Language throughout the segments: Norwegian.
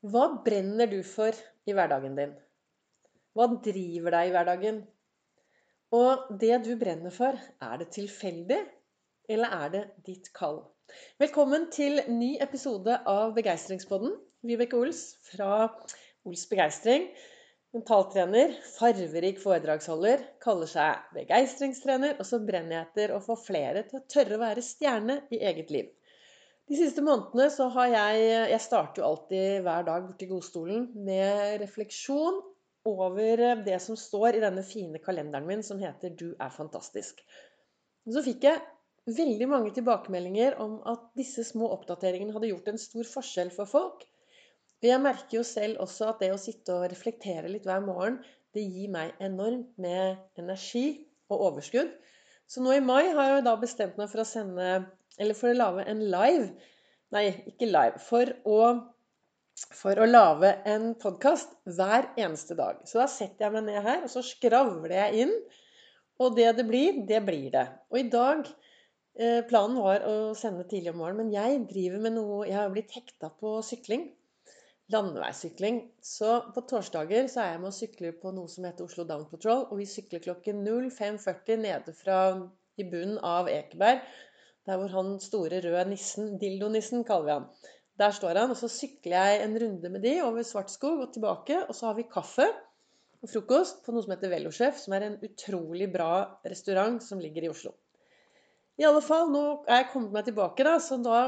Hva brenner du for i hverdagen din? Hva driver deg i hverdagen? Og det du brenner for, er det tilfeldig, eller er det ditt kall? Velkommen til ny episode av Begeistringspodden. Vibeke Ols fra Ols Begeistring. Mentaltrener, farverik foredragsholder, kaller seg begeistringstrener, og så brenner jeg etter å få flere til å tørre å være stjerne i eget liv. De siste månedene så har jeg Jeg starter jo alltid hver dag borti godstolen med refleksjon over det som står i denne fine kalenderen min som heter 'Du er fantastisk'. Så fikk jeg veldig mange tilbakemeldinger om at disse små oppdateringene hadde gjort en stor forskjell for folk. Jeg merker jo selv også at det å sitte og reflektere litt hver morgen, det gir meg enormt med energi og overskudd. Så nå i mai har jeg da bestemt meg for å sende eller for å lage en live Nei, ikke live. For å, for å lage en podkast hver eneste dag. Så da setter jeg meg ned her, og så skravler jeg inn. Og det det blir, det blir det. Og i dag eh, Planen var å sende tidlig om morgenen, men jeg driver med noe Jeg har blitt hekta på sykling. Landeveissykling. Så på torsdager så er jeg med å sykle på noe som heter Oslo Down Patrol. Og vi sykler klokken 05.40 nede fra i bunnen av Ekeberg der hvor han store røde nissen, dildonissen kaller vi han. Der står han, og så sykler jeg en runde med de over Svartskog og tilbake. Og så har vi kaffe og frokost på noe som heter Velosjef, som er en utrolig bra restaurant som ligger i Oslo. I alle fall, nå er jeg kommet meg tilbake, da, så da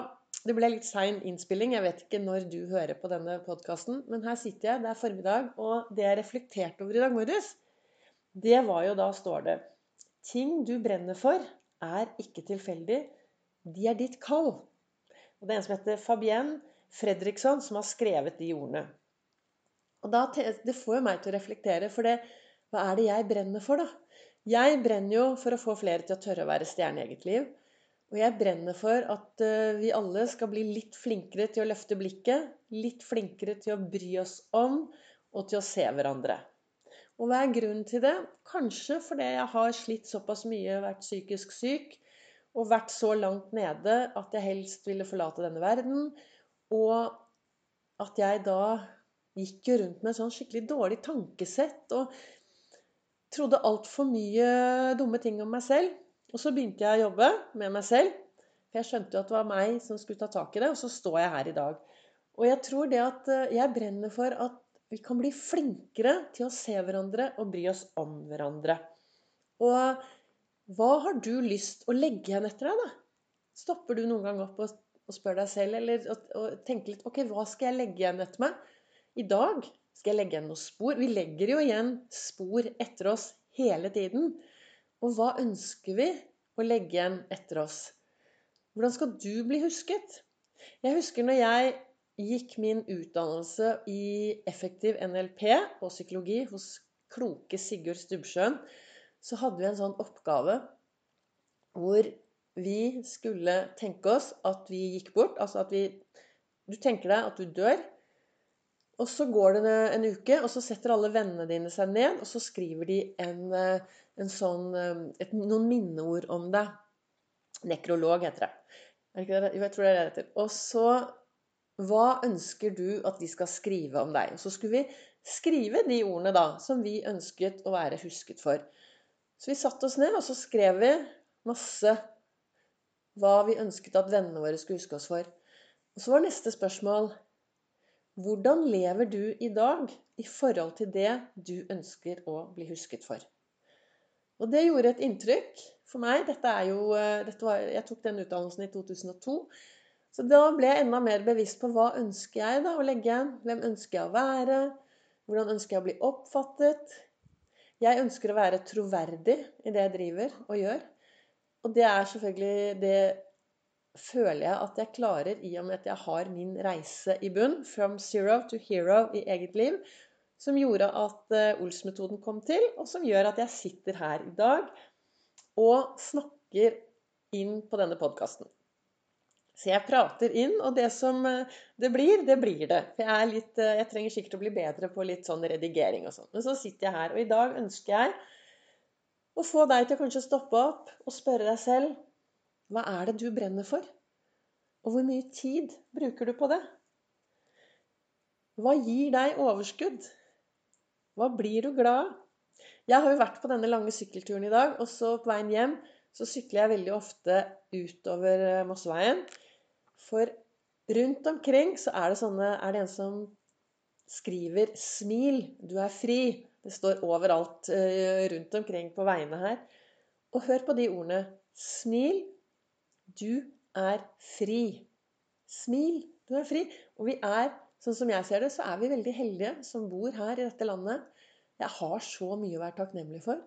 Det ble litt sein innspilling. Jeg vet ikke når du hører på denne podkasten, men her sitter jeg. Det er formiddag, og det jeg reflekterte over i dag morges, det var jo da står det Ting du brenner for, er ikke tilfeldig de er ditt kall. Og Det er en som heter Fabienne Fredriksson, som har skrevet de ordene. Og da, Det får jo meg til å reflektere, for det, hva er det jeg brenner for, da? Jeg brenner jo for å få flere til å tørre å være stjerne i eget liv. Og jeg brenner for at uh, vi alle skal bli litt flinkere til å løfte blikket. Litt flinkere til å bry oss om og til å se hverandre. Og hva er grunnen til det? Kanskje fordi jeg har slitt såpass mye, vært psykisk syk, og vært så langt nede at jeg helst ville forlate denne verden. Og at jeg da gikk jo rundt med sånn skikkelig dårlig tankesett og trodde altfor mye dumme ting om meg selv. Og så begynte jeg å jobbe med meg selv. For jeg skjønte jo at det var meg som skulle ta tak i det, og så står jeg her i dag. Og jeg tror det at eh, jeg brenner for at vi kan bli flinkere til å se hverandre og bry oss om hverandre. Og hva har du lyst å legge igjen etter deg, da? Stopper du noen gang opp og, og spør deg selv, eller og, og tenker litt Ok, hva skal jeg legge igjen etter meg? I dag skal jeg legge igjen noen spor. Vi legger jo igjen spor etter oss hele tiden. Og hva ønsker vi å legge igjen etter oss? Hvordan skal du bli husket? Jeg husker når jeg gikk min utdannelse i effektiv NLP og psykologi hos kloke Sigurd Stubbsjøen så hadde vi en sånn oppgave hvor vi skulle tenke oss at vi gikk bort. Altså at vi Du tenker deg at du dør. Og så går det en uke, og så setter alle vennene dine seg ned, og så skriver de en, en sånn, et, noen minneord om deg. Nekrolog heter det. Er ikke det? Jo, jeg tror det er det heter. Og så Hva ønsker du at de skal skrive om deg? Og så skulle vi skrive de ordene da, som vi ønsket å være husket for. Så vi satte oss ned, og så skrev vi masse hva vi ønsket at vennene våre skulle huske oss for. Og så var neste spørsmål hvordan lever du i dag i forhold til det du ønsker å bli husket for? Og det gjorde et inntrykk for meg. Dette er jo, eh, dette var, jeg tok den utdannelsen i 2002. Så da ble jeg enda mer bevisst på hva ønsker jeg da å legge. Hvem ønsker jeg å være? Hvordan ønsker jeg å bli oppfattet? Jeg ønsker å være troverdig i det jeg driver og gjør. Og det er selvfølgelig Det føler jeg at jeg klarer i og med at jeg har min reise i bunn. From zero to hero i eget liv. Som gjorde at eh, Ols-metoden kom til, og som gjør at jeg sitter her i dag og snakker inn på denne podkasten. Så jeg prater inn, og det som eh, det blir, det blir det. For jeg, litt, eh, jeg trenger sikkert å bli bedre på litt sånn redigering og sånn. Men så sitter jeg her, og i dag ønsker jeg å få deg til å stoppe opp og spørre deg selv hva er det du brenner for? Og hvor mye tid bruker du på det? Hva gir deg overskudd? Hva blir du glad av? Jeg har jo vært på denne lange sykkelturen i dag, og så på veien hjem så sykler jeg veldig ofte utover eh, Mosseveien. For rundt omkring så er det sånne Er det en som skriver 'Smil, du er fri'. Det står overalt eh, rundt omkring på veiene her. Og hør på de ordene. Smil, du er fri. Smil, du er fri. Og vi er, sånn som jeg ser det, så er vi veldig heldige som bor her i dette landet. Jeg har så mye å være takknemlig for.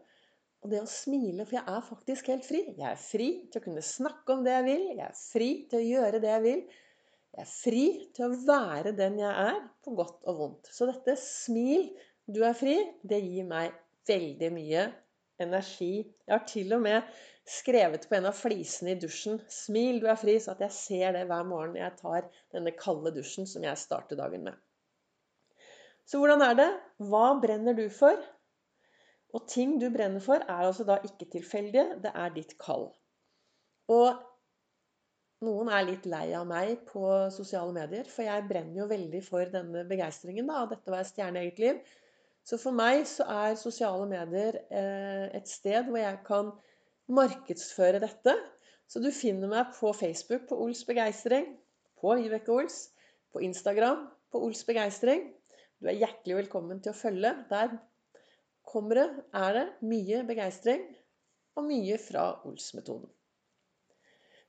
Og det å smile, for jeg er faktisk helt fri. Jeg er fri til å kunne snakke om det jeg vil. Jeg er fri til å gjøre det jeg vil. Jeg er fri til å være den jeg er, på godt og vondt. Så dette smil, du er fri, det gir meg veldig mye energi. Jeg har til og med skrevet på en av flisene i dusjen 'Smil, du er fri', så at jeg ser det hver morgen jeg tar denne kalde dusjen som jeg starter dagen med. Så hvordan er det? Hva brenner du for? Og ting du brenner for, er altså da ikke tilfeldige. Det er ditt kall. Og noen er litt lei av meg på sosiale medier, for jeg brenner jo veldig for denne begeistringen av dette å være stjerne i eget liv. Så for meg så er sosiale medier eh, et sted hvor jeg kan markedsføre dette. Så du finner meg på Facebook på Ols begeistring, på Vibeke Ols, på Instagram på Ols begeistring. Du er hjertelig velkommen til å følge. Der kommer det, er det mye begeistring og mye fra Ols-metoden.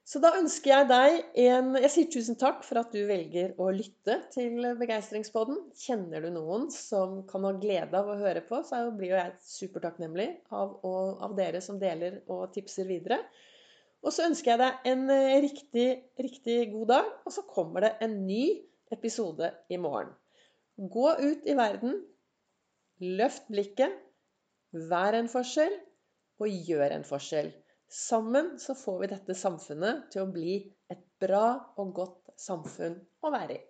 Så da ønsker jeg deg en Jeg sier tusen takk for at du velger å lytte til Begeistringspodden. Kjenner du noen som kan ha glede av å høre på, så blir jo jeg supertakknemlig av, av dere som deler og tipser videre. Og så ønsker jeg deg en eh, riktig, riktig god dag, og så kommer det en ny episode i morgen. Gå ut i verden, løft blikket, vær en forskjell, og gjør en forskjell. Sammen så får vi dette samfunnet til å bli et bra og godt samfunn å være i.